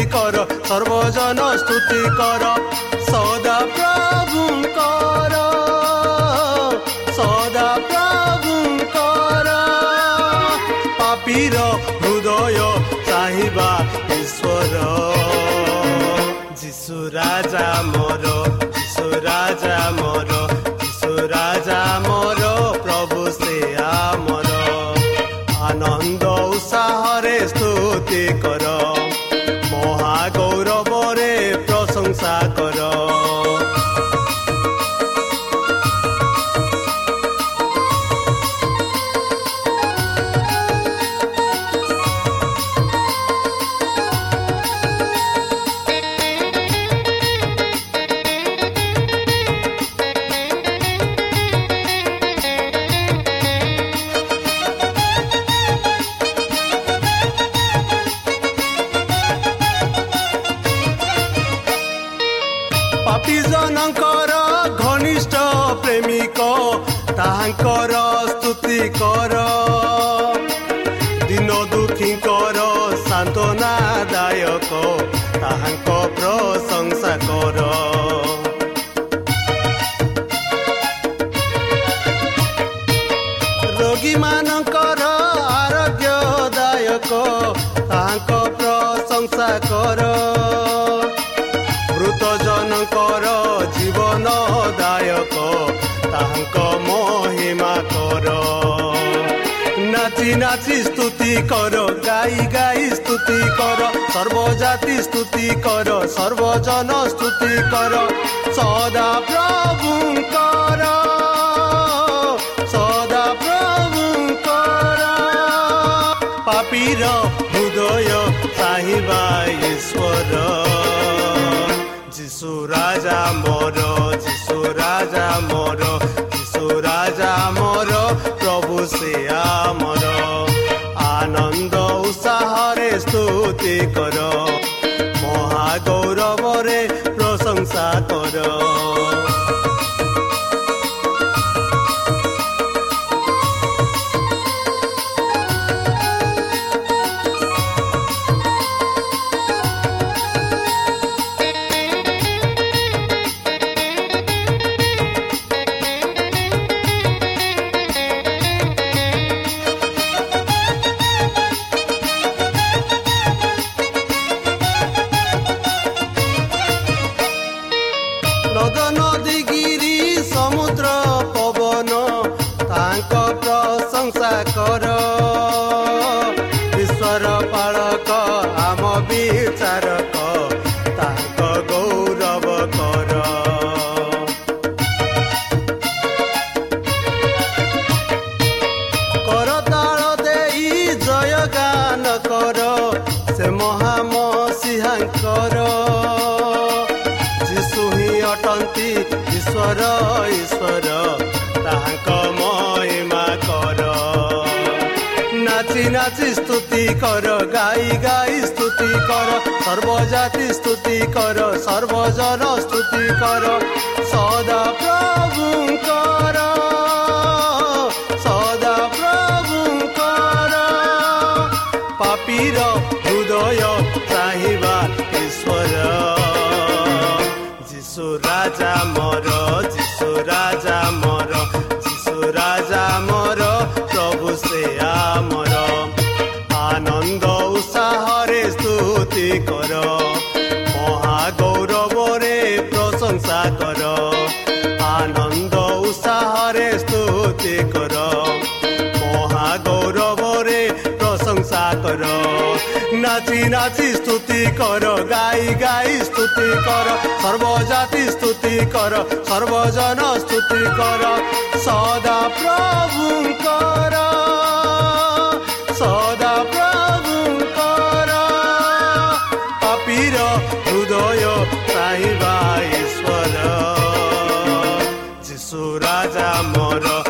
ସ୍ତୁତି କର ସର୍ବଜନ ସ୍ତୁତି କର ସଦା ପ୍ରଭୁଙ୍କର ସଦା ପ୍ରଭୁଙ୍କର ପାପିର ହୃଦୟ ଚାହିଁବା ଈଶ୍ୱର ଯୀଶୁ ରାଜା ମୋର ଯୀଶୁ ରାଜା ମୋର ଯୀଶୁ ରାଜା ଜନଙ୍କର ଘନିଷ୍ଠ ପ୍ରେମିକ ତାହାଙ୍କର ସ୍ତୁତି କର ଦିନ ଦୁଃଖୀଙ୍କର ସାନ୍ତ୍ୱନା ଦାୟକ ତାହାଙ୍କ ପ୍ରଶଂସା କର ରୋଗୀମାନଙ୍କର ଆରୋଗ୍ୟ ଦାୟକ ତାହାଙ୍କ ପ୍ରଶଂସା କର ତାହାଙ୍କ ମହିମା କର। ନାଚି ନାଚି ସ୍ତୁତି କର ଗାଇ ଗାଇ ସ୍ତୁତି କର ସର୍ବଜାତି ସ୍ତୁତି କର ସର୍ବଜନ ସ୍ତୁତି କର ସଦା ପ୍ରଭୁଙ୍କର ଯୀଶୁ ରାଜା সর্বজাতি স্তুতি কর সর্বজন স্তুতি কর। সদা প্রভু नाची स्तुति गर गाई गाई स्तुति गर सर्वजाति स्तुति गर सर्वजन स्तुति गर सदा प्रभु गर सदा प्रभु गर। पापी र हृदय चाहिँ ईश्वर। जिसु राजा मर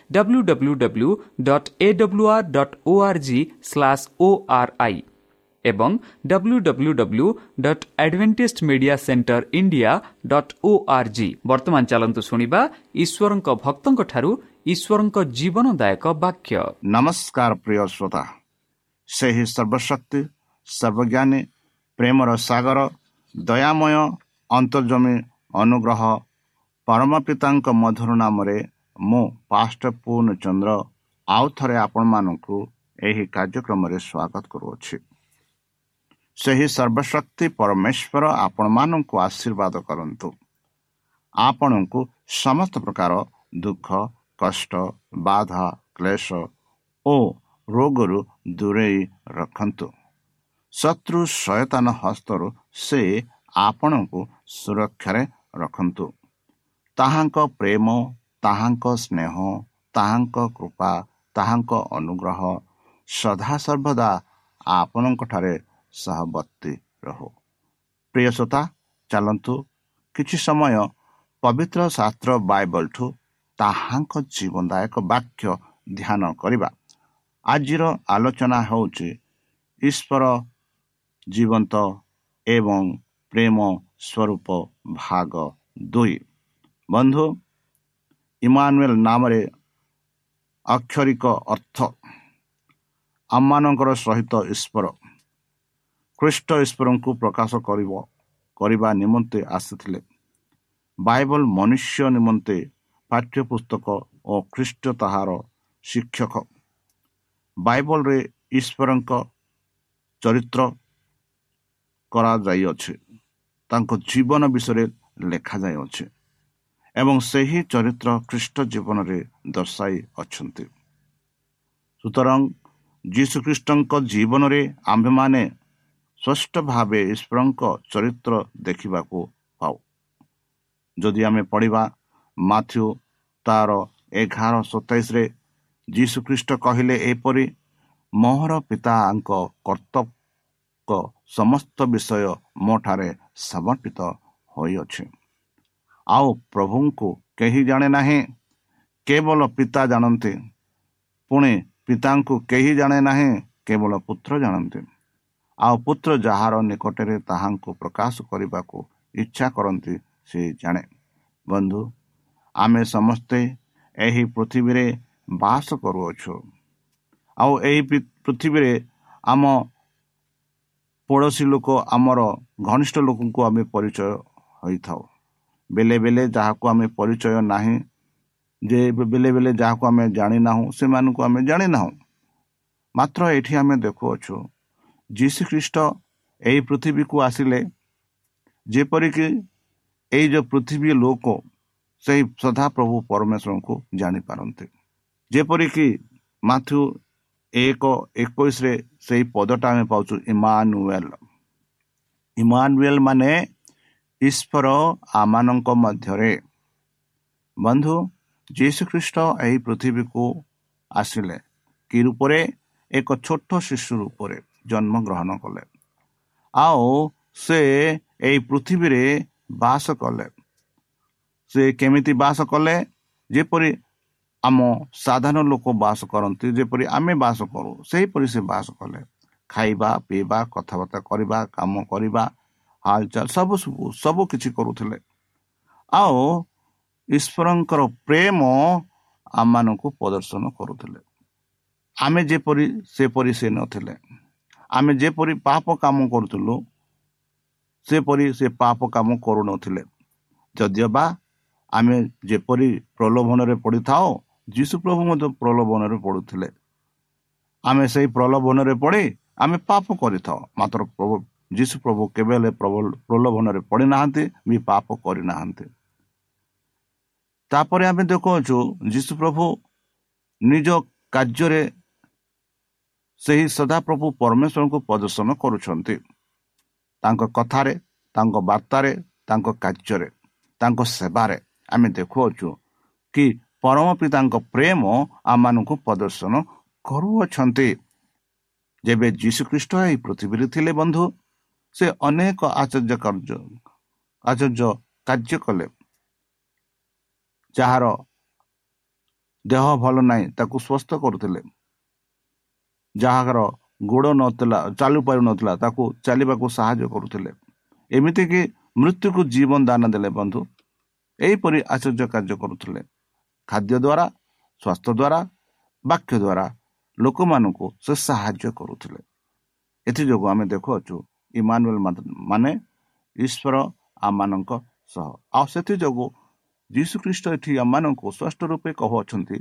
W W W dot A W R dot O R G slash O R I ଏବଂ W W W dot Adventist Media Centre India dot O R G ବର୍ତ୍ତମାନ ଚାଲନ୍ତୁ ଶୁଣିବା ଈଶ୍ୱରଙ୍କ ଭକ୍ତଙ୍କଠାରୁ ଈଶ୍ୱରଙ୍କ ଜୀବନଦାୟକ ବାକ୍ୟ ନମସ୍କାର ପ୍ରିୟ ଶ୍ରୋତା ସେହି ସର୍ବଶକ୍ତି ସର୍ବଜ୍ଞାନୀ ପ୍ରେମର ସାଗର ଦୟାମୟ ଅନ୍ତର୍ଜମୀ ଅନୁଗ୍ରହ ପରମ ପିତାଙ୍କ ମଧୁର ନାମରେ ମୁଁ ପାଷ୍ଟ ପୂର୍ଣ୍ଣ ଚନ୍ଦ୍ର ଆଉ ଥରେ ଆପଣମାନଙ୍କୁ ଏହି କାର୍ଯ୍ୟକ୍ରମରେ ସ୍ୱାଗତ କରୁଅଛି। ସେହି ସର୍ବଶକ୍ତି ପରମେଶ୍ୱର ଆପଣମାନଙ୍କୁ ଆଶୀର୍ବାଦ କରନ୍ତୁ। ଆପଣଙ୍କୁ ସମସ୍ତ ପ୍ରକାର ଦୁଃଖ କଷ୍ଟ ବାଧା କ୍ଲେଶ ଓ ରୋଗରୁ ଦୂରେଇ ରଖନ୍ତୁ। ଶତ୍ରୁ ସୟତାନ ହସ୍ତରୁ ସେ ଆପଣଙ୍କୁ ସୁରକ୍ଷାରେ ରଖନ୍ତୁ। ତାହାଙ୍କ ପ୍ରେମ ତାହାଙ୍କ ସ୍ନେହ ତାହାଙ୍କ କୃପା ତାହାଙ୍କ ଅନୁଗ୍ରହ ସଦାସର୍ବଦା ଆପଣଙ୍କଠାରେ ସହବର୍ତ୍ତୀ ରହୁ। ପ୍ରିୟ ଶ୍ରୋତା ଚାଲନ୍ତୁ କିଛି ସମୟ ପବିତ୍ର ଶାସ୍ତ୍ର ବାଇବଲଠୁ ତାହାଙ୍କ ଜୀବନଦାୟକ ବାକ୍ୟ ଧ୍ୟାନ କରିବା। ଆଜିର ଆଲୋଚନା ହେଉଛି ଈଶ୍ୱର ଜୀବନ୍ତ ଏବଂ ପ୍ରେମ ସ୍ୱରୂପ ଭାଗ ଦୁଇ। ବନ୍ଧୁ ଇମାନୁଏଲ ନାମରେ ଅକ୍ଷରିକ ଅର୍ଥ ଆମମାନଙ୍କର ସହିତ ଈଶ୍ୱର ଖ୍ରୀଷ୍ଟ ଈଶ୍ୱରଙ୍କୁ ପ୍ରକାଶ କରିବ କରିବା ନିମନ୍ତେ ଆସିଥିଲେ ବାଇବଲ ମନୁଷ୍ୟ ନିମନ୍ତେ ପାଠ୍ୟପୁସ୍ତକ ଓ ଖ୍ରୀଷ୍ଟ ତାହାର ଶିକ୍ଷକ ବାଇବଲରେ ଈଶ୍ୱରଙ୍କ ଚରିତ୍ର କରାଯାଇଅଛି ତାଙ୍କ ଜୀବନ ବିଷୟରେ ଲେଖାଯାଇଅଛି ଏବଂ ସେହି ଚରିତ୍ର ଖ୍ରୀଷ୍ଟ ଜୀବନରେ ଦର୍ଶାଇ ଅଛନ୍ତି। ସୁତରାଂ ଯୀଶୁଖ୍ରୀଷ୍ଟଙ୍କ ଜୀବନରେ ଆମ୍ଭେମାନେ ସ୍ପଷ୍ଟ ଭାବେ ଈଶ୍ୱରଙ୍କ ଚରିତ୍ର ଦେଖିବାକୁ ପାଉ। ଯଦି ଆମେ ପଢ଼ିବା ମାଥ୍ୟୁ ତାର ଏଗାର ସତେଇଶରେ ଯୀଶୁଖ୍ରୀଷ୍ଟ କହିଲେ ଏପରି ମୋହର ପିତାଙ୍କ କର୍ତ୍ତବ୍ୟ ସମସ୍ତ ବିଷୟ ମୋ ଠାରେ ସମର୍ପିତ ହୋଇଅଛି। ଆଉ ପ୍ରଭୁଙ୍କୁ କେହି ଜାଣେ ନାହିଁ। କେବଳ ପିତା ଜାଣନ୍ତି। ପୁଣି ପିତାଙ୍କୁ କେହି ଜାଣେ ନାହିଁ କେବଳ ପୁତ୍ର ଜାଣନ୍ତି। ଆଉ ପୁତ୍ର ଯାହାର ନିକଟରେ ତାହାଙ୍କୁ ପ୍ରକାଶ କରିବାକୁ ଇଚ୍ଛା କରନ୍ତି ସେ ଜାଣେ। ବନ୍ଧୁ ଆମେ ସମସ୍ତେ ଏହି ପୃଥିବୀରେ ବାସ କରୁଅଛୁ। ଆଉ ଏହି ପୃଥିବୀରେ ଆମ ପଡ଼ୋଶୀ ଲୋକ ଆମର ଘନିଷ୍ଠ ଲୋକଙ୍କୁ ଆମେ ପରିଚୟ ହୋଇଥାଉ। ବେଲେ ବେଲେ ଯାହାକୁ ଆମେ ପରିଚୟ ନାହିଁ ଯେ ବେଲେ ବେଲେ ଯାହାକୁ ଆମେ ଜାଣିନାହୁଁ ସେମାନଙ୍କୁ ଆମେ ଜାଣିନାହୁଁ ମାତ୍ର ଏଠି ଆମେ ଦେଖୁଅଛୁ ଯୀଶୁ ଖ୍ରୀଷ୍ଟ ଏହି ପୃଥିବୀକୁ ଆସିଲେ ଯେପରିକି ଏଇ ଯେଉଁ ପୃଥିବୀ ଲୋକ ସେହି ସଦାପ୍ରଭୁ ପରମେଶ୍ୱରଙ୍କୁ ଜାଣିପାରନ୍ତି ଯେପରିକି ମାଥୁ ଏକ ଏକୋଇଶରେ ସେହି ପଦଟା ଆମେ ପାଉଛୁ ଇମାନୁଏଲ ଇମାନୁଏଲ ମାନେ ଈଶ୍ୱର ଆମମାନଙ୍କ ମଧ୍ୟରେ ବନ୍ଧୁ ଯୀଶୁଖ୍ରୀଷ୍ଟ ଏହି ପୃଥିବୀକୁ ଆସିଲେ କି ରୂପରେ ଏକ ଛୋଟ ଶିଶୁ ରୂପରେ ଜନ୍ମଗ୍ରହଣ କଲେ ଆଉ ସେ ଏହି ପୃଥିବୀରେ ବାସ କଲେ ସେ କେମିତି ବାସ କଲେ ଯେପରି ଆମ ସାଧାରଣ ଲୋକ ବାସ କରନ୍ତି ଯେପରି ଆମେ ବାସ କରୁ ସେହିପରି ସେ ବାସ କଲେ ଖାଇବା ପିଇବା କଥାବାର୍ତ୍ତା କରିବା କାମ କରିବା ହାଲଚାଲ ସବୁ ସବୁ ସବୁ କିଛି କରୁଥିଲେ। ଆଉ ଈଶ୍ୱରଙ୍କର ପ୍ରେମ ଆମମାନଙ୍କୁ ପ୍ରଦର୍ଶନ କରୁଥିଲେ। ଆମେ ଯେପରି ସେପରି ସେ ନଥିଲେ। ଆମେ ଯେପରି ପାପ କାମ କରୁଥିଲୁ ସେପରି ସେ ପାପ କାମ କରୁନଥିଲେ। ଯଦିଓ ବା ଆମେ ଯେପରି ପ୍ରଲୋଭନରେ ପଡ଼ିଥାଉ ଯୀଶୁ ପ୍ରଭୁ ମଧ୍ୟ ପ୍ରଲୋଭନରେ ପଡ଼ୁଥିଲେ। ଆମେ ସେଇ ପ୍ରଲୋଭନରେ ପଡ଼ି ଆମେ ପାପ କରିଥାଉ। ମାତ୍ର ଯୀଶୁ ପ୍ରଭୁ କେବେ ହେଲେ ପ୍ରଲୋଭନରେ ପଡ଼ିନାହାନ୍ତି ବି ପାପ କରିନାହାନ୍ତି ତାପରେ ଆମେ ଦେଖୁଅଛୁ ଯୀଶୁ ପ୍ରଭୁ ନିଜ କାର୍ଯ୍ୟରେ ସେହି ସଦାପ୍ରଭୁ ପରମେଶ୍ୱରଙ୍କୁ ପ୍ରଦର୍ଶନ କରୁଛନ୍ତି ତାଙ୍କ କଥାରେ ତାଙ୍କ ବାର୍ତ୍ତାରେ ତାଙ୍କ କାର୍ଯ୍ୟରେ ତାଙ୍କ ସେବାରେ ଆମେ ଦେଖୁଅଛୁ କି ପରମ ପିତାଙ୍କ ପ୍ରେମ ଆମମାନଙ୍କୁ ପ୍ରଦର୍ଶନ କରୁଅଛନ୍ତି ଯେବେ ଯୀଶୁଖ୍ରୀଷ୍ଟ ଏହି ପୃଥିବୀରେ ଥିଲେ ବନ୍ଧୁ ସେ ଅନେକ ଆଚର୍ଯ୍ୟ କାର୍ଯ୍ୟ ଆଚର୍ଯ୍ୟ କାର୍ଯ୍ୟ କଲେ। ଯାହାର ଦେହ ଭଲ ନାହିଁ ତାକୁ ସ୍ୱସ୍ଥ କରୁଥିଲେ। ଯାହାର ଗୋଡ଼ ନଥିଲା ଚାଲୁ ପାରୁନଥିଲା ତାକୁ ଚାଲିବାକୁ ସାହାଯ୍ୟ କରୁଥିଲେ। ଏମିତିକି ମୃତ୍ୟୁକୁ ଜୀବନ ଦାନ ଦେଲେ ବନ୍ଧୁ। ଏହିପରି ଆଶ୍ଚର୍ଯ୍ୟ କାର୍ଯ୍ୟ କରୁଥିଲେ। ଖାଦ୍ୟ ଦ୍ୱାରା ସ୍ୱାସ୍ଥ୍ୟ ଦ୍ୱାରା ବାକ୍ୟ ଦ୍ୱାରା ଲୋକମାନଙ୍କୁ ସେ ସାହାଯ୍ୟ କରୁଥିଲେ। ଏଥିଯୋଗୁଁ ଆମେ ଦେଖୁଅଛୁ ଇମାନୁଏଲ ମାନେ ଈଶ୍ୱର ଆମମାନଙ୍କ ସହ। ଆଉ ସେଥିଯୋଗୁଁ ଯୀଶୁଖ୍ରୀଷ୍ଟ ଏଠି ଆମମାନଙ୍କୁ ସ୍ପଷ୍ଟ ରୂପେ କହୁଅଛନ୍ତି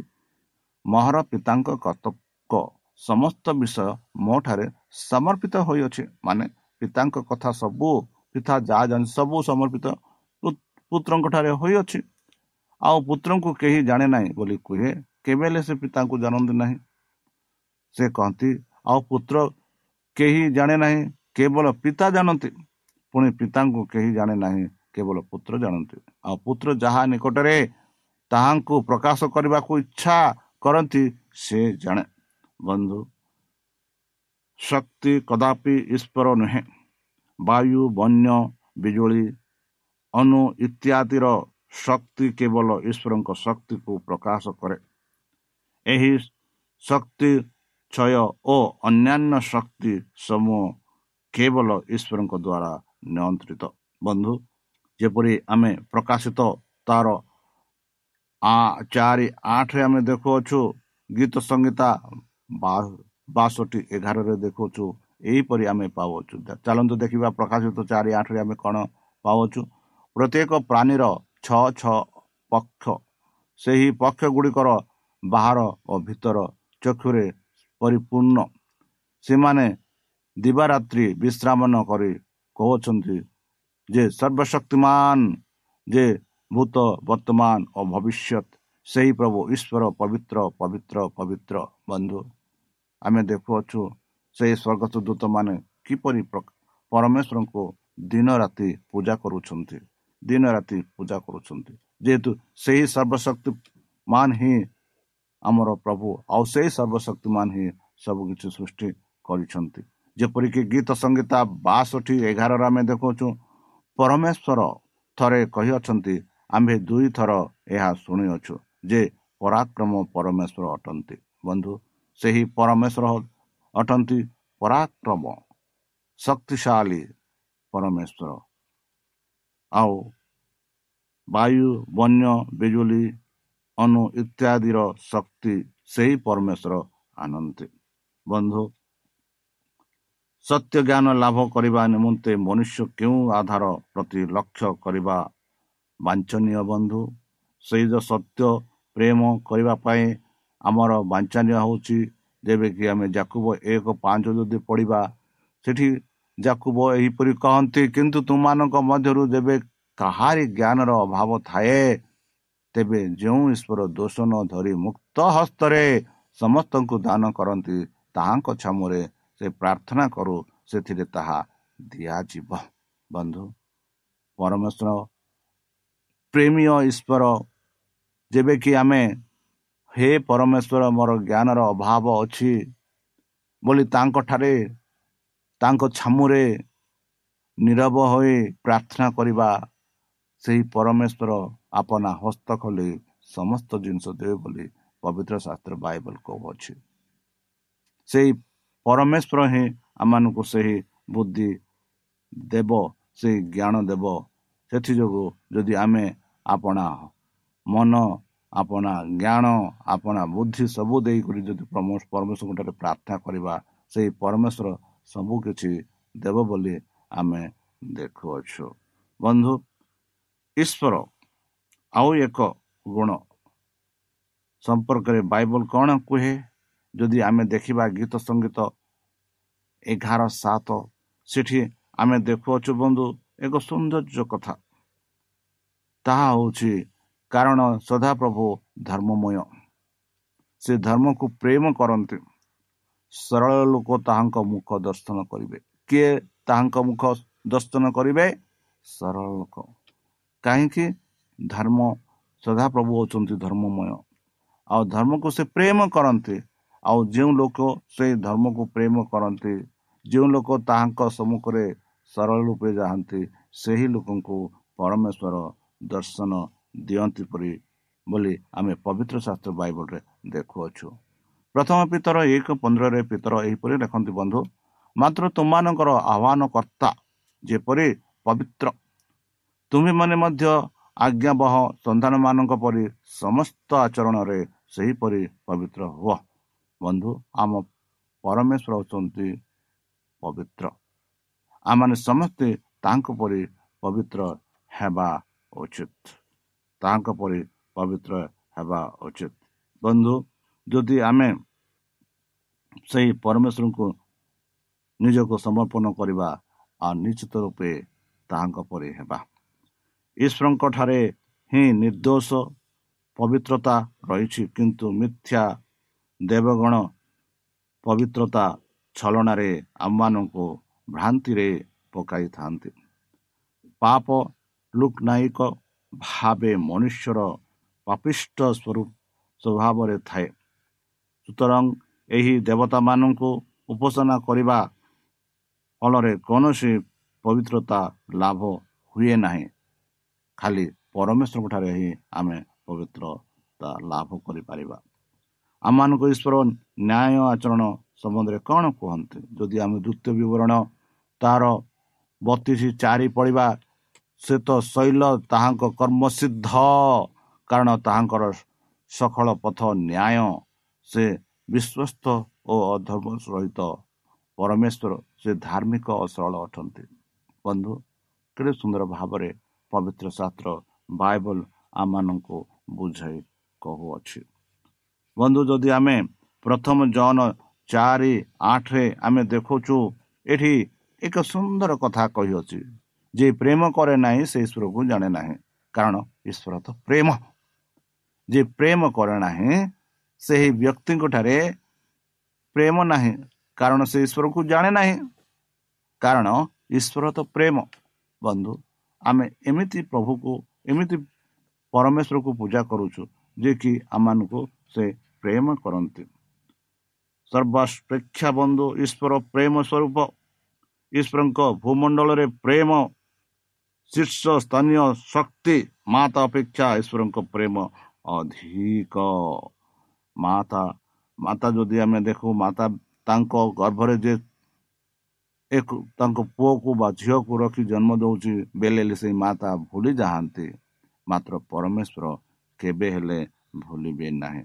ମହର ପିତାଙ୍କ କର୍ତ୍ତବ୍ୟ ସମସ୍ତ ବିଷୟ ମୋ ଠାରେ ସମର୍ପିତ ହୋଇଅଛି। ମାନେ ପିତାଙ୍କ କଥା ସବୁ ପିତା ଯାହା ଜାଣି ସବୁ ସମର୍ପିତ ପୁତ୍ରଙ୍କ ଠାରେ ହୋଇଅଛି। ଆଉ ପୁତ୍ରଙ୍କୁ କେହି ଜାଣେ ନାହିଁ ବୋଲି କୁହେ କେବେ ହେଲେ ସେ ପିତାଙ୍କୁ ଜାଣନ୍ତି ନାହିଁ? ସେ କହନ୍ତି ଆଉ ପୁତ୍ର କେହି ଜାଣେ ନାହିଁ? କେବଳ ପିତା ଜାଣନ୍ତି ପୁଣି ପିତାଙ୍କୁ କେହି ଜାଣେ ନାହିଁ କେବଳ ପୁତ୍ର ଜାଣନ୍ତି। ଆଉ ପୁତ୍ର ଯାହା ନିକଟରେ ତାହାଙ୍କୁ ପ୍ରକାଶ କରିବାକୁ ଇଚ୍ଛା କରନ୍ତି ସେ ଜାଣେ। ବନ୍ଧୁ ଶକ୍ତି କଦାପି ଈଶ୍ୱର ନୁହେଁ। ବାୟୁ ବନ୍ୟ ବିଜୁଳି ଅନୁ ଇତ୍ୟାଦିର ଶକ୍ତି କେବଳ ଈଶ୍ୱରଙ୍କ ଶକ୍ତିକୁ ପ୍ରକାଶ କରେ। ଏହି ଶକ୍ତି କ୍ଷୟ ଓ ଅନ୍ୟାନ୍ୟ ଶକ୍ତି ସମୂହ କେବଳ ଈଶ୍ୱରଙ୍କ ଦ୍ୱାରା ନିୟନ୍ତ୍ରିତ। ବନ୍ଧୁ ଯେପରି ଆମେ ପ୍ରକାଶିତ ତାର ଚାରି ଆଠରେ ଆମେ ଦେଖୁଅଛୁ ଗୀତ ସଂହିତା ବାଷଠି ଏଗାରରେ ଦେଖୁଅଛୁ ଏହିପରି ଆମେ ପାଉଛୁ ଚାଲନ୍ତୁ ଦେଖିବା ପ୍ରକାଶିତ ଚାରି ଆଠରେ ଆମେ କ'ଣ ପାଉଛୁ ପ୍ରତ୍ୟେକ ପ୍ରାଣୀର ଛଅ ଛଅ ପକ୍ଷ ସେହି ପକ୍ଷ ଗୁଡ଼ିକର ବାହାର ଓ ଭିତର ଚକ୍ଷୁରେ ପରିପୂର୍ଣ୍ଣ। ସେମାନେ ଦିବାରାତ୍ରି ବିଶ୍ରାମ ନ କରି କହୁଛନ୍ତି ଯେ ସର୍ବଶକ୍ତିମାନ ଯେ ଭୂତ ବର୍ତ୍ତମାନ ଓ ଭବିଷ୍ୟତ ସେହି ପ୍ରଭୁ ଈଶ୍ୱର ପବିତ୍ର ପବିତ୍ର ପବିତ୍ର ବନ୍ଧୁ ଆମେ ଦେଖୁଅଛୁ ସେହି ସ୍ୱର୍ଗତ ଦୂତମାନେ କିପରି ପରମେଶ୍ୱରଙ୍କୁ ଦିନ ରାତି ପୂଜା କରୁଛନ୍ତି ଦିନ ରାତି ପୂଜା କରୁଛନ୍ତି ଯେହେତୁ ସେହି ସର୍ବଶକ୍ତି ମାନ ହିଁ ଆମର ପ୍ରଭୁ ଆଉ ସେହି ସର୍ବଶକ୍ତିମାନ ହିଁ ସବୁ କିଛି ସୃଷ୍ଟି କରିଛନ୍ତି ଯେପରିକି ଗୀତ ସଙ୍ଗୀତା ବାଷଠି ଏଗାରରେ ଆମେ ଦେଖୁଛୁ ପରମେଶ୍ୱର ଥରେ କହିଅଛନ୍ତି ଆମ୍ଭେ ଦୁଇଥର ଏହା ଶୁଣିଅଛୁ ଯେ ପରାକ୍ରମ ପରମେଶ୍ୱର ଅଟନ୍ତି। ବନ୍ଧୁ ସେହି ପରମେଶ୍ୱର ଅଟନ୍ତି ପରାକ୍ରମ ଶକ୍ତିଶାଳୀ ପରମେଶ୍ୱର। ଆଉ ବାୟୁ ବନ୍ୟ ବିଜୁଳି ଅନୁ ଇତ୍ୟାଦିର ଶକ୍ତି ସେହି ପରମେଶ୍ୱର ଆନନ୍ତି। ବନ୍ଧୁ ସତ୍ୟ ଜ୍ଞାନ ଲାଭ କରିବା ନିମନ୍ତେ ମନୁଷ୍ୟ କେଉଁ ଆଧାର ପ୍ରତି ଲକ୍ଷ୍ୟ କରିବା ବାଞ୍ଛନୀୟ ବନ୍ଧୁ? ସେଇ ଯେଉଁ ସତ୍ୟ ପ୍ରେମ କରିବା ପାଇଁ ଆମର ବାଞ୍ଛନୀୟ ହେଉଛି ଯେବେକି ଆମେ ଯାକୁବ ଏକ ପାଞ୍ଚ ଯଦି ପଢ଼ିବା ସେଠି ଯାକୁବ ଏହିପରି କହନ୍ତି କିନ୍ତୁ ତୁମମାନଙ୍କ ମଧ୍ୟରୁ ଯେବେ କାହାରି ଜ୍ଞାନର ଅଭାବ ଥାଏ ତେବେ ଯେଉଁ ଈଶ୍ୱର ଦୋଷ ନ ଧରି ମୁକ୍ତ ହସ୍ତରେ ସମସ୍ତଙ୍କୁ ଦାନ କରନ୍ତି ତାହାଙ୍କ ଛାମୁରେ ସେ ପ୍ରାର୍ଥନା କରୁ ସେଥିରେ ତାହା ଦିଆଯିବ। ବନ୍ଧୁ ପରମେଶ୍ୱର ପ୍ରେମୀୟ ଈଶ୍ୱର ଯେବେକି ଆମେ ହେ ପରମେଶ୍ୱର ମୋର ଜ୍ଞାନର ଅଭାବ ଅଛି ବୋଲି ତାଙ୍କଠାରେ ତାଙ୍କ ଛାମୁରେ ନିରବ ହୋଇ ପ୍ରାର୍ଥନା କରିବା ସେହି ପରମେଶ୍ୱର ଆପନା ହସ୍ତ ଖୋଲି ସମସ୍ତ ଜିନିଷ ଦେବେ ବୋଲି ପବିତ୍ର ଶାସ୍ତ୍ର ବାଇବଲ କହୁଅଛି। ସେହି ପରମେଶ୍ୱର ହିଁ ଆମମାନଙ୍କୁ ସେହି ବୁଦ୍ଧି ଦେବ ସେହି ଜ୍ଞାନ ଦେବ। ସେଥିଯୋଗୁଁ ଯଦି ଆମେ ଆପଣା ମନ ଆପଣା ଜ୍ଞାନ ଆପଣା ବୁଦ୍ଧି ସବୁ ଦେଇକରି ଯଦି ପରମେଶ୍ୱରଙ୍କଠାରେ ପ୍ରାର୍ଥନା କରିବା ସେହି ପରମେଶ୍ୱର ସବୁ କିଛି ଦେବ ବୋଲି ଆମେ ଦେଖୁଅଛୁ। ବନ୍ଧୁ ଈଶ୍ୱର ଆଉ ଏକ ଗୁଣ ସମ୍ପର୍କରେ ବାଇବଲ କ'ଣ କୁହେ? ଯଦି ଆମେ ଦେଖିବା ଗୀତ ସଙ୍ଗୀତ ଏଗାର ସାତ ସେଠି ଆମେ ଦେଖୁଅଛୁ ବନ୍ଧୁ ଏକ ସୌନ୍ଦର୍ଯ୍ୟ କଥା ତାହା ହେଉଛି କାରଣ ସଦାପ୍ରଭୁ ଧର୍ମମୟ ସେ ଧର୍ମକୁ ପ୍ରେମ କରନ୍ତି ସରଳ ଲୋକ ତାହାଙ୍କ ମୁଖ ଦର୍ଶନ କରିବେ କିଏ ତାହାଙ୍କ ମୁଖ ଦର୍ଶନ କରିବେ ସରଳ ଲୋକ କାହିଁକି ଧର୍ମ ସଦାପ୍ରଭୁ ହେଉଛନ୍ତି ଧର୍ମମୟ ଆଉ ଧର୍ମକୁ ସେ ପ୍ରେମ କରନ୍ତି ଆଉ ଯେଉଁ ଲୋକ ସେଇ ଧର୍ମକୁ ପ୍ରେମ କରନ୍ତି ଯେଉଁ ଲୋକ ତାହାଙ୍କ ସମ୍ମୁଖରେ ସରଳ ରୂପେ ଯାଆନ୍ତି ସେହି ଲୋକଙ୍କୁ ପରମେଶ୍ୱର ଦର୍ଶନ ଦିଅନ୍ତି ପରି ବୋଲି ଆମେ ପବିତ୍ର ଶାସ୍ତ୍ର ବାଇବଲରେ ଦେଖୁଅଛୁ। ପ୍ରଥମ ପିତର ଏକ ପନ୍ଦରରେ ପିତର ଏହିପରି ଲେଖନ୍ତି ବନ୍ଧୁ ମାତ୍ର ତୁମମାନଙ୍କର ଆହ୍ୱାନକର୍ତ୍ତା ଯେପରି ପବିତ୍ର ତୁମେମାନେ ମଧ୍ୟ ଆଜ୍ଞାବହ ସନ୍ତାନମାନଙ୍କ ପରି ସମସ୍ତ ଆଚରଣରେ ସେହିପରି ପବିତ୍ର ହୁଅ। ବନ୍ଧୁ ଆମ ପରମେଶ୍ୱର ହେଉଛନ୍ତି ପବିତ୍ର। ଆମମାନେ ସମସ୍ତେ ତାଙ୍କ ପରି ପବିତ୍ର ହେବା ଉଚିତ। ତାଙ୍କ ପରି ପବିତ୍ର ହେବା ଉଚିତ। ବନ୍ଧୁ ଯଦି ଆମେ ସେହି ପରମେଶ୍ୱରଙ୍କୁ ନିଜକୁ ସମର୍ପଣ କରିବା ଆଉ ନିଶ୍ଚିତ ରୂପେ ତାହାଙ୍କ ପରି ହେବା। ଈଶ୍ୱରଙ୍କ ଠାରେ ହିଁ ନିର୍ଦ୍ଦୋଷ ପବିତ୍ରତା ରହିଛି କିନ୍ତୁ ମିଥ୍ୟା ଦେବଗଣ ପବିତ୍ରତା ଛଳନାରେ ଆମମାନଙ୍କୁ ଭ୍ରାନ୍ତିରେ ପକାଇଥାନ୍ତି। ପାପ ଲୁକ୍ ନାୟକ ଭାବେ ମନୁଷ୍ୟର ପାପିଷ୍ଟ ସ୍ୱରୂପ ସ୍ୱଭାବରେ ଥାଏ। ସୁତରାଂ ଏହି ଦେବତାମାନଙ୍କୁ ଉପାସନା କରିବା ଫଳରେ କୌଣସି ପବିତ୍ରତା ଲାଭ ହୁଏ ନାହିଁ। ଖାଲି ପରମେଶ୍ୱରଙ୍କଠାରେ ହିଁ ଆମେ ପବିତ୍ରତା ଲାଭ କରିପାରିବା। ଆମମାନଙ୍କୁ ଈଶ୍ୱର ନ୍ୟାୟ ଆଚରଣ ସମ୍ବନ୍ଧରେ କ'ଣ କୁହନ୍ତି? ଯଦି ଆମେ ଦ୍ୱିତୀୟ ବିବରଣ ତାର ବତିଶ ଚାରି ପଡ଼ିବା ସେ ତ ଶୈଳ ତାହାଙ୍କ କର୍ମସିଦ୍ଧ କାରଣ ତାହାଙ୍କର ସକଳ ପଥ ନ୍ୟାୟ। ସେ ବିଶ୍ୱସ୍ତ ଓ ଅଧର୍ମ ସହିତ ପରମେଶ୍ୱର ସେ ଧାର୍ମିକ ଓ ସରଳ ଅଟନ୍ତି। ବନ୍ଧୁ କେତେ ସୁନ୍ଦର ଭାବରେ ପବିତ୍ର ଶାସ୍ତ୍ର ବାଇବଲ ଆମମାନଙ୍କୁ ବୁଝାଇ କହୁଅଛି। ବନ୍ଧୁ ଯଦି ଆମେ ପ୍ରଥମ ଜନ ଚାରି ଆଠରେ ଆମେ ଦେଖୁଛୁ ଏଠି ଏକ ସୁନ୍ଦର କଥା କହିଅଛି ଯେ ପ୍ରେମ କରେ ନାହିଁ ସେ ଈଶ୍ୱରକୁ ଜାଣେ ନାହିଁ। କାରଣ ଈଶ୍ୱର ତ ପ୍ରେମ। ଯେ ପ୍ରେମ କରେ ନାହିଁ ସେହି ବ୍ୟକ୍ତିଙ୍କ ଠାରେ ପ୍ରେମ ନାହିଁ। କାରଣ ସେ ଈଶ୍ୱରକୁ ଜାଣେ ନାହିଁ। କାରଣ ଈଶ୍ୱର ତ ପ୍ରେମ। ବନ୍ଧୁ ଆମେ ଏମିତି ପ୍ରଭୁକୁ ଏମିତି ପରମେଶ୍ୱରକୁ ପୂଜା କରୁଛୁ ଯେ କି ଆମମାନଙ୍କୁ ସେ ପ୍ରେମ କରନ୍ତି ସର୍ବାପେକ୍ଷା ବନ୍ଧୁ ଈଶ୍ୱର ପ୍ରେମ ସ୍ୱରୂପ ଈଶ୍ୱରଙ୍କ ଭୂମଣ୍ଡଳରେ ପ୍ରେମ ଶୀର୍ଷ ସ୍ଥାନୀୟ ଶକ୍ତି ମାତା ଅପେକ୍ଷା ଈଶ୍ୱରଙ୍କ ପ୍ରେମ ଅଧିକ ମାତା ମାତା ଯଦି ଆମେ ଦେଖୁ ମାତା ତାଙ୍କ ଗର୍ଭରେ ଯେ ଏକ ତାଙ୍କ ପୁଅକୁ ବା ଝିଅକୁ ରଖି ଜନ୍ମ ଦେଉଛି ବେଲେ ସେଇ ମାତା ଭୁଲି ଯାଆନ୍ତି ମାତ୍ର ପରମେଶ୍ୱର କେବେ ହେଲେ ଭୁଲିବେ ନାହିଁ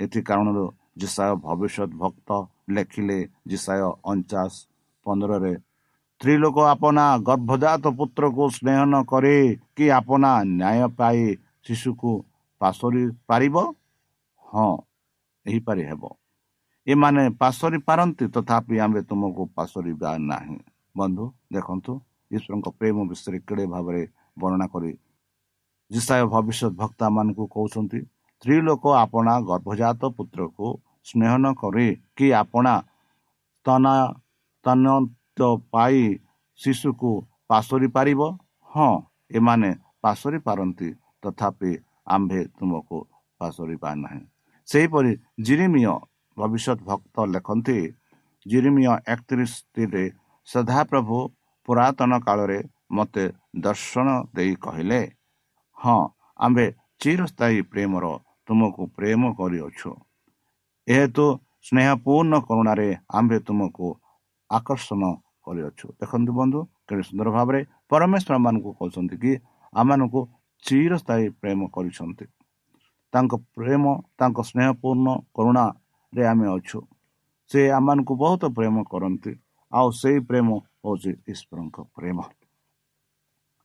ଏଥି କାରଣରୁ ଜିସାୟ ଭବିଷ୍ୟତ ଭକ୍ତ ଲେଖିଲେ ଜିସାୟ ଅଣଚାଶ ପନ୍ଦରରେ ସ୍ତ୍ରୀ ଲୋକ ଆପଣା ଗର୍ଭଜାତ ପୁତ୍ରକୁ ସ୍ନେହ ନ କରେ କି ଆପଣା ନ୍ୟାୟ ପାଇ ଶିଶୁକୁ ପାଶରି ପାରିବ? ହଁ ଏହିପାରି ହେବ। ଏମାନେ ପାଶରି ପାରନ୍ତି ତଥାପି ଆମେ ତୁମକୁ ପାଶରିବା ନାହିଁ। ବନ୍ଧୁ ଦେଖନ୍ତୁ ଈଶ୍ୱରଙ୍କ ପ୍ରେମ ବିଷୟରେ କେଡ଼େ ଭାବରେ ବର୍ଣ୍ଣନା କରି ଯିଶାୟ ଭବିଷ୍ୟତ ଭକ୍ତା ମାନଙ୍କୁ କହୁଛନ୍ତି? ସ୍ତ୍ରୀ ଲୋକ ଆପଣା ଗର୍ଭଜାତ ପୁତ୍ରକୁ ସ୍ନେହ ନ କରେ କି ଆପଣା ତନ ପାଇ ଶିଶୁକୁ ପାଶରି ପାରିବ? ହଁ ଏମାନେ ପାଶରି ପାରନ୍ତି ତଥାପି ଆମ୍ଭେ ତୁମକୁ ପାଶରିବା ନାହିଁ ସେହିପରି ଜିରିମିୟ ଭବିଷ୍ୟତ ଭକ୍ତ ଲେଖନ୍ତି ଜିରିମିୟ ଏକତିରିଶରେ ସଦାପ୍ରଭୁ ପୁରାତନ କାଳରେ ମୋତେ ଦର୍ଶନ ଦେଇ କହିଲେ ହଁ ଆମ୍ଭେ ଚିରସ୍ଥାୟୀ ପ୍ରେମର ତୁମକୁ ପ୍ରେମ କରିଅଛୁ। ଏହେତୁ ସ୍ନେହପୂର୍ଣ୍ଣ କରୁଣାରେ ଆମ୍ଭେ ତୁମକୁ ଆକର୍ଷଣ କରିଅଛୁ। ଦେଖନ୍ତୁ ବନ୍ଧୁ କେତେ ସୁନ୍ଦର ଭାବରେ ପରମେଶ୍ୱର ମାନଙ୍କୁ କହୁଛନ୍ତି କି ଆମମାନଙ୍କୁ ଚିରସ୍ଥାୟୀ ପ୍ରେମ କରିଛନ୍ତି। ତାଙ୍କ ପ୍ରେମ ତାଙ୍କ ସ୍ନେହପୂର୍ଣ୍ଣ କରୁଣାରେ ଆମେ ଅଛୁ। ସେ ଆମମାନଙ୍କୁ ବହୁତ ପ୍ରେମ କରନ୍ତି। ଆଉ ସେଇ ପ୍ରେମ ହେଉଛି ଈଶ୍ୱରଙ୍କ ପ୍ରେମ।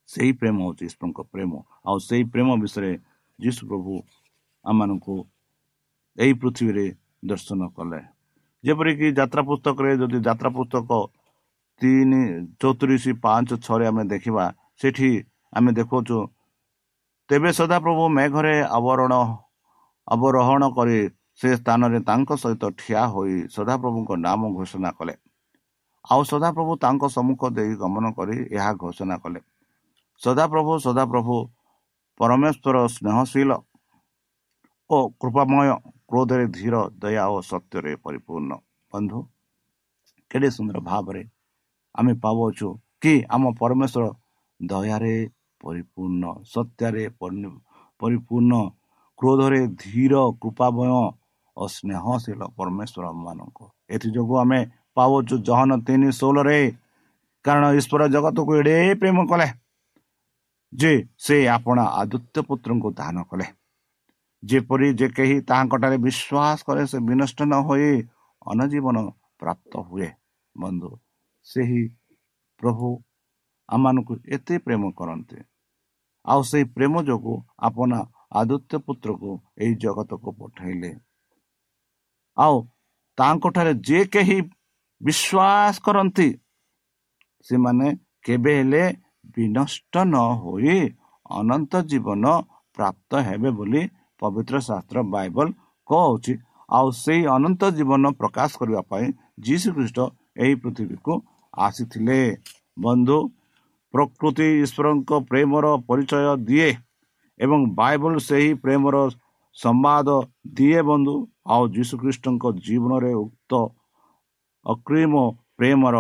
ସେଇ ପ୍ରେମ ହେଉଛି ଈଶ୍ୱରଙ୍କ ପ୍ରେମ। ଆଉ ସେଇ ପ୍ରେମ ବିଷୟରେ ଯୀଶୁ ପ୍ରଭୁ ଆମମାନଙ୍କୁ ଏହି ପୃଥିବୀରେ ଦର୍ଶନ କଲେ। ଯେପରିକି ଯାତ୍ରା ପୁସ୍ତକରେ ଯଦି ଯାତ୍ରା ପୁସ୍ତକ ତିନି ଚଉତିରିଶ ପାଞ୍ଚ ଛଅରେ ଆମେ ଦେଖିବା ସେଠି ଆମେ ଦେଖାଉଛୁ ତେବେ ସଦାପ୍ରଭୁ ମେଘରେ ଆବରଣ ଅବରୋହଣ କରି ସେ ସ୍ଥାନରେ ତାଙ୍କ ସହିତ ଠିଆ ହୋଇ ସଦାପ୍ରଭୁଙ୍କ ନାମ ଘୋଷଣା କଲେ। ଆଉ ସଦାପ୍ରଭୁ ତାଙ୍କ ସମ୍ମୁଖ ଦେଇ ଗମନ କରି ଏହା ଘୋଷଣା କଲେ। ସଦାପ୍ରଭୁ ସଦାପ୍ରଭୁ ପରମେଶ୍ୱର ସ୍ନେହଶୀଳ ଓ କୃପାମୟ କ୍ରୋଧରେ ଧୀର ଦୟା ଓ ସତ୍ୟରେ ପରିପୂର୍ଣ୍ଣ। ବନ୍ଧୁ କେଡ଼େ ସୁନ୍ଦର ଭାବରେ ଆମେ ପାଉଛୁ କି ଆମ ପରମେଶ୍ୱର ଦୟାରେ ପରିପୂର୍ଣ୍ଣ ସତ୍ୟରେ ପରିପୂର୍ଣ୍ଣ କ୍ରୋଧରେ ଧୀର କୃପାମୟ ଓ ସ୍ନେହଶୀଳ ପରମେଶ୍ୱର ମାନଙ୍କ ଏଥିଯୋଗୁଁ ଆମେ ପାଉଛୁ ଜହନ ତିନି ଷୋହଳରେ। କାରଣ ଈଶ୍ୱର ଜଗତକୁ ଏଡ଼େ ପ୍ରେମ କଲେ ଯେ ସେ ଆପଣ ଆଦିତ୍ୟ ପୁତ୍ରଙ୍କୁ ଦାନ କଲେ। ଯେପରି ଯେ କେହି ତାହାଙ୍କଠାରେ ବିଶ୍ୱାସ କରେ ସେ ବିନଷ୍ଟ ନ ହୋଇ ଅନଜୀବନ ପ୍ରାପ୍ତ ହୁଏ। ବନ୍ଧୁ ସେହି ପ୍ରଭୁ ଆମମାନଙ୍କୁ ଏତେ ପ୍ରେମ କରନ୍ତି। ଆଉ ସେହି ପ୍ରେମ ଯୋଗୁଁ ଆପଣ ଆଦିତ୍ୟ ପୁତ୍ରକୁ ଏହି ଜଗତକୁ ପଠାଇଲେ। ଆଉ ତାଙ୍କଠାରେ ଯେ କେହି ବିଶ୍ୱାସ କରନ୍ତି ସେମାନେ କେବେ ହେଲେ ବିନଷ୍ଟ ନ ହୋଇ ଅନନ୍ତ ଜୀବନ ପ୍ରାପ୍ତ ହେବେ ବୋଲି ପବିତ୍ର ଶାସ୍ତ୍ର ବାଇବଲ କହୁଛି ଆଉ ସେଇ ଅନନ୍ତ ଜୀବନ ପ୍ରକାଶ କରିବା ପାଇଁ ଯୀଶୁ ଖ୍ରୀଷ୍ଟ ଏହି ପୃଥିବୀକୁ ଆସିଥିଲେ। ବନ୍ଧୁ ପ୍ରକୃତି ଈଶ୍ୱରଙ୍କ ପ୍ରେମର ପରିଚୟ ଦିଏ ଏବଂ ବାଇବଲ ସେହି ପ୍ରେମର ସମ୍ବାଦ ଦିଏ ବନ୍ଧୁ। ଆଉ ଯୀଶୁଖ୍ରୀଷ୍ଟଙ୍କ ଜୀବନରେ ଉକ୍ତ ଅକ୍ରିମ ପ୍ରେମର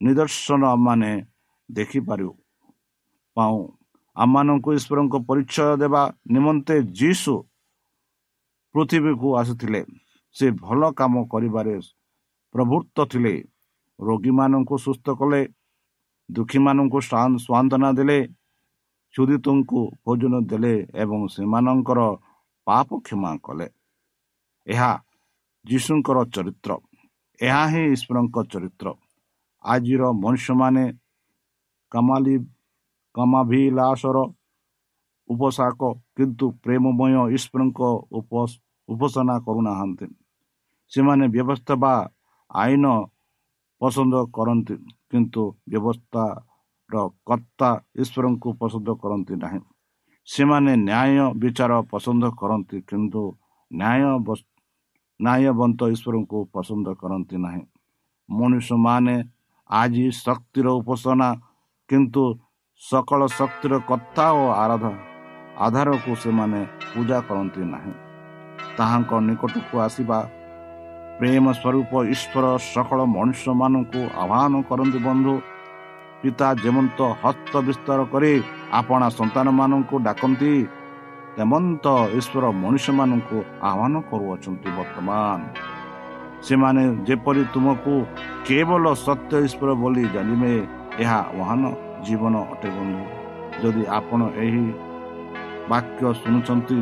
ନିଦର୍ଶନ ମାନେ ଦେଖିପାରୁ ପାଉ ଆମମାନଙ୍କୁ ଈଶ୍ୱରଙ୍କ ପରିଚୟ ଦେବା ନିମନ୍ତେ ଯୀଶୁ ପୃଥିବୀକୁ ଆସିଥିଲେ। ସେ ଭଲ କାମ କରିବାରେ ପ୍ରଭୁତ୍ତ ଥିଲେ। ରୋଗୀମାନଙ୍କୁ ସୁସ୍ଥ କଲେ ଦୁଃଖୀମାନଙ୍କୁ ସ୍ୱାନ୍ତନା ଦେଲେ ସୁଦିତଙ୍କୁ ଭୋଜନ ଦେଲେ ଏବଂ ସେମାନଙ୍କର ପାପ କ୍ଷମା କଲେ। ଏହା ଯୀଶୁଙ୍କର ଚରିତ୍ର। ଏହା ହିଁ ଈଶ୍ୱରଙ୍କ ଚରିତ୍ର। ଆଜିର ମନୁଷ୍ୟମାନେ କମାଲି କମାଭିଲାସର ଉପସାକ କିନ୍ତୁ ପ୍ରେମମୟ ଈଶ୍ୱରଙ୍କ ଉପାସନା କରୁନାହାନ୍ତି। ସେମାନେ ବ୍ୟବସ୍ଥା ବା ଆଇନ ପସନ୍ଦ କରନ୍ତି କିନ୍ତୁ ବ୍ୟବସ୍ଥାର କର୍ତ୍ତା ଈଶ୍ୱରଙ୍କୁ ପସନ୍ଦ କରନ୍ତି ନାହିଁ। ସେମାନେ ନ୍ୟାୟ ବିଚାର ପସନ୍ଦ କରନ୍ତି କିନ୍ତୁ ନ୍ୟାୟ ନ୍ୟାୟବନ୍ତ ଈଶ୍ୱରଙ୍କୁ ପସନ୍ଦ କରନ୍ତି ନାହିଁ। ମନୁଷ୍ୟମାନେ ଆଜି ଶକ୍ତିର ଉପାସନା କିନ୍ତୁ ସକଳ ଶକ୍ତିର କଥା ଓ ଆରାଧ ଆଧାରକୁ ସେମାନେ ପୂଜା କରନ୍ତି ନାହିଁ ତାହାଙ୍କ ନିକଟକୁ ଆସିବା ପ୍ରେମ ସ୍ୱରୂପ ଈଶ୍ୱର ସକଳ ମନୁଷ୍ୟମାନଙ୍କୁ ଆହ୍ୱାନ କରନ୍ତି ବନ୍ଧୁ ପିତା ଯେମନ୍ତ ହସ୍ତ ବିସ୍ତାର କରି ଆପଣା ସନ୍ତାନମାନଙ୍କୁ ଡାକନ୍ତି ତେମନ୍ତ ଈଶ୍ୱର ମନୁଷ୍ୟମାନଙ୍କୁ ଆହ୍ୱାନ କରୁଅଛନ୍ତି ବର୍ତ୍ତମାନ ସେମାନେ ଯେପରି ତୁମକୁ କେବଳ ସତ୍ୟ ଈଶ୍ୱର ବୋଲି ଜାଣିବେ ଏହା ଆହ୍ୱାନ ଜୀବନ ଅଟେ ବନ୍ଧୁ। ଯଦି ଆପଣ ଏହି ବାକ୍ୟ ଶୁଣୁଛନ୍ତି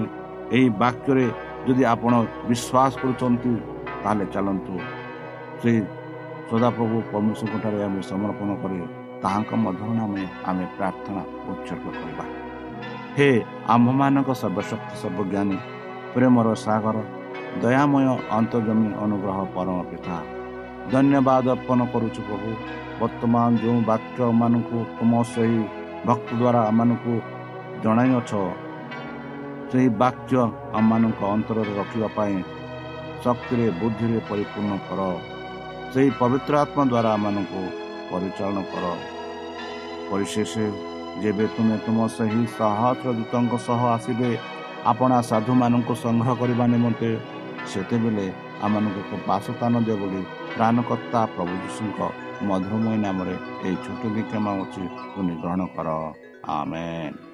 ଏହି ବାକ୍ୟରେ ଯଦି ଆପଣ ବିଶ୍ୱାସ କରୁଛନ୍ତି ତାହେଲେ ଚାଲନ୍ତୁ। ସେଇ ସଦାପ୍ରଭୁ ପରମେଶ୍ୱରଙ୍କଠାରେ ଆମେ ସମର୍ପଣ କରି ତାହାଙ୍କ ମଧୁର ନାମେ ଆମେ ପ୍ରାର୍ଥନା ଉତ୍ସର୍ଗ କରିବା। ହେ ଆମ୍ଭମାନଙ୍କ ସର୍ବଶକ୍ତି ସର୍ବଜ୍ଞାନୀ ପ୍ରେମର ସାଗର ଦୟାମୟ ଅନ୍ତର୍ଜମୀ ଅନୁଗ୍ରହ ପରମ ପିତା ଧନ୍ୟବାଦ ଅର୍ପଣ କରୁଛୁ ପ୍ରଭୁ। ବର୍ତ୍ତମାନ ଯେଉଁ ବାକ୍ୟମାନଙ୍କୁ ତୁମ ସେହି ଭକ୍ତ ଦ୍ୱାରା ଆମମାନଙ୍କୁ ଜଣାଇଅଛ ସେହି ବାକ୍ୟ ଆମମାନଙ୍କ ଅନ୍ତରରେ ରଖିବା ପାଇଁ ଶକ୍ତିରେ ବୁଦ୍ଧିରେ ପରିପୂର୍ଣ୍ଣ କର। ସେହି ପବିତ୍ର ଆତ୍ମା ଦ୍ୱାରା ଆମମାନଙ୍କୁ ପରିଚାଳନା କର। ପରିଶେଷ ଯେବେ ତୁମେ ତୁମ ସେହି ସହସ୍ର ଦୂତଙ୍କ ସହ ଆସିବେ ଆପଣା ସାଧୁମାନଙ୍କୁ ସଂଗ୍ରହ କରିବା ନିମନ୍ତେ ସେତେବେଳେ ଆମମାନଙ୍କୁ ଏକ ବାସସ୍ଥାନ ଦିଅ ବୋଲି ପ୍ରାଣକର୍ତ୍ତା ପ୍ରଭୁ ଯୀଶୁଙ୍କ ମଧୁରମୟ ନାମରେ ଏହି ଛୋଟ ବିକ୍ଷମ ଅଛି ଗ୍ରହଣ କର। ଆମେନ୍।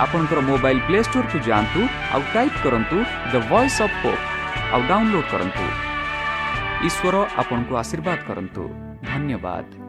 ଆପଣଙ୍କର ମୋବାଇଲ୍ ପ୍ଲେ ଷ୍ଟୋରକୁ ଯାଆନ୍ତୁ ଆଉ ଟାଇପ୍ କରନ୍ତୁ ଦ ଭଏସ୍ ଅଫ୍ ପୋପ୍ ଆଉ ଡାଉନଲୋଡ୍ କରନ୍ତୁ। ଈଶ୍ୱର ଆପଣଙ୍କୁ ଆଶୀର୍ବାଦ କରନ୍ତୁ। ଧନ୍ୟବାଦ।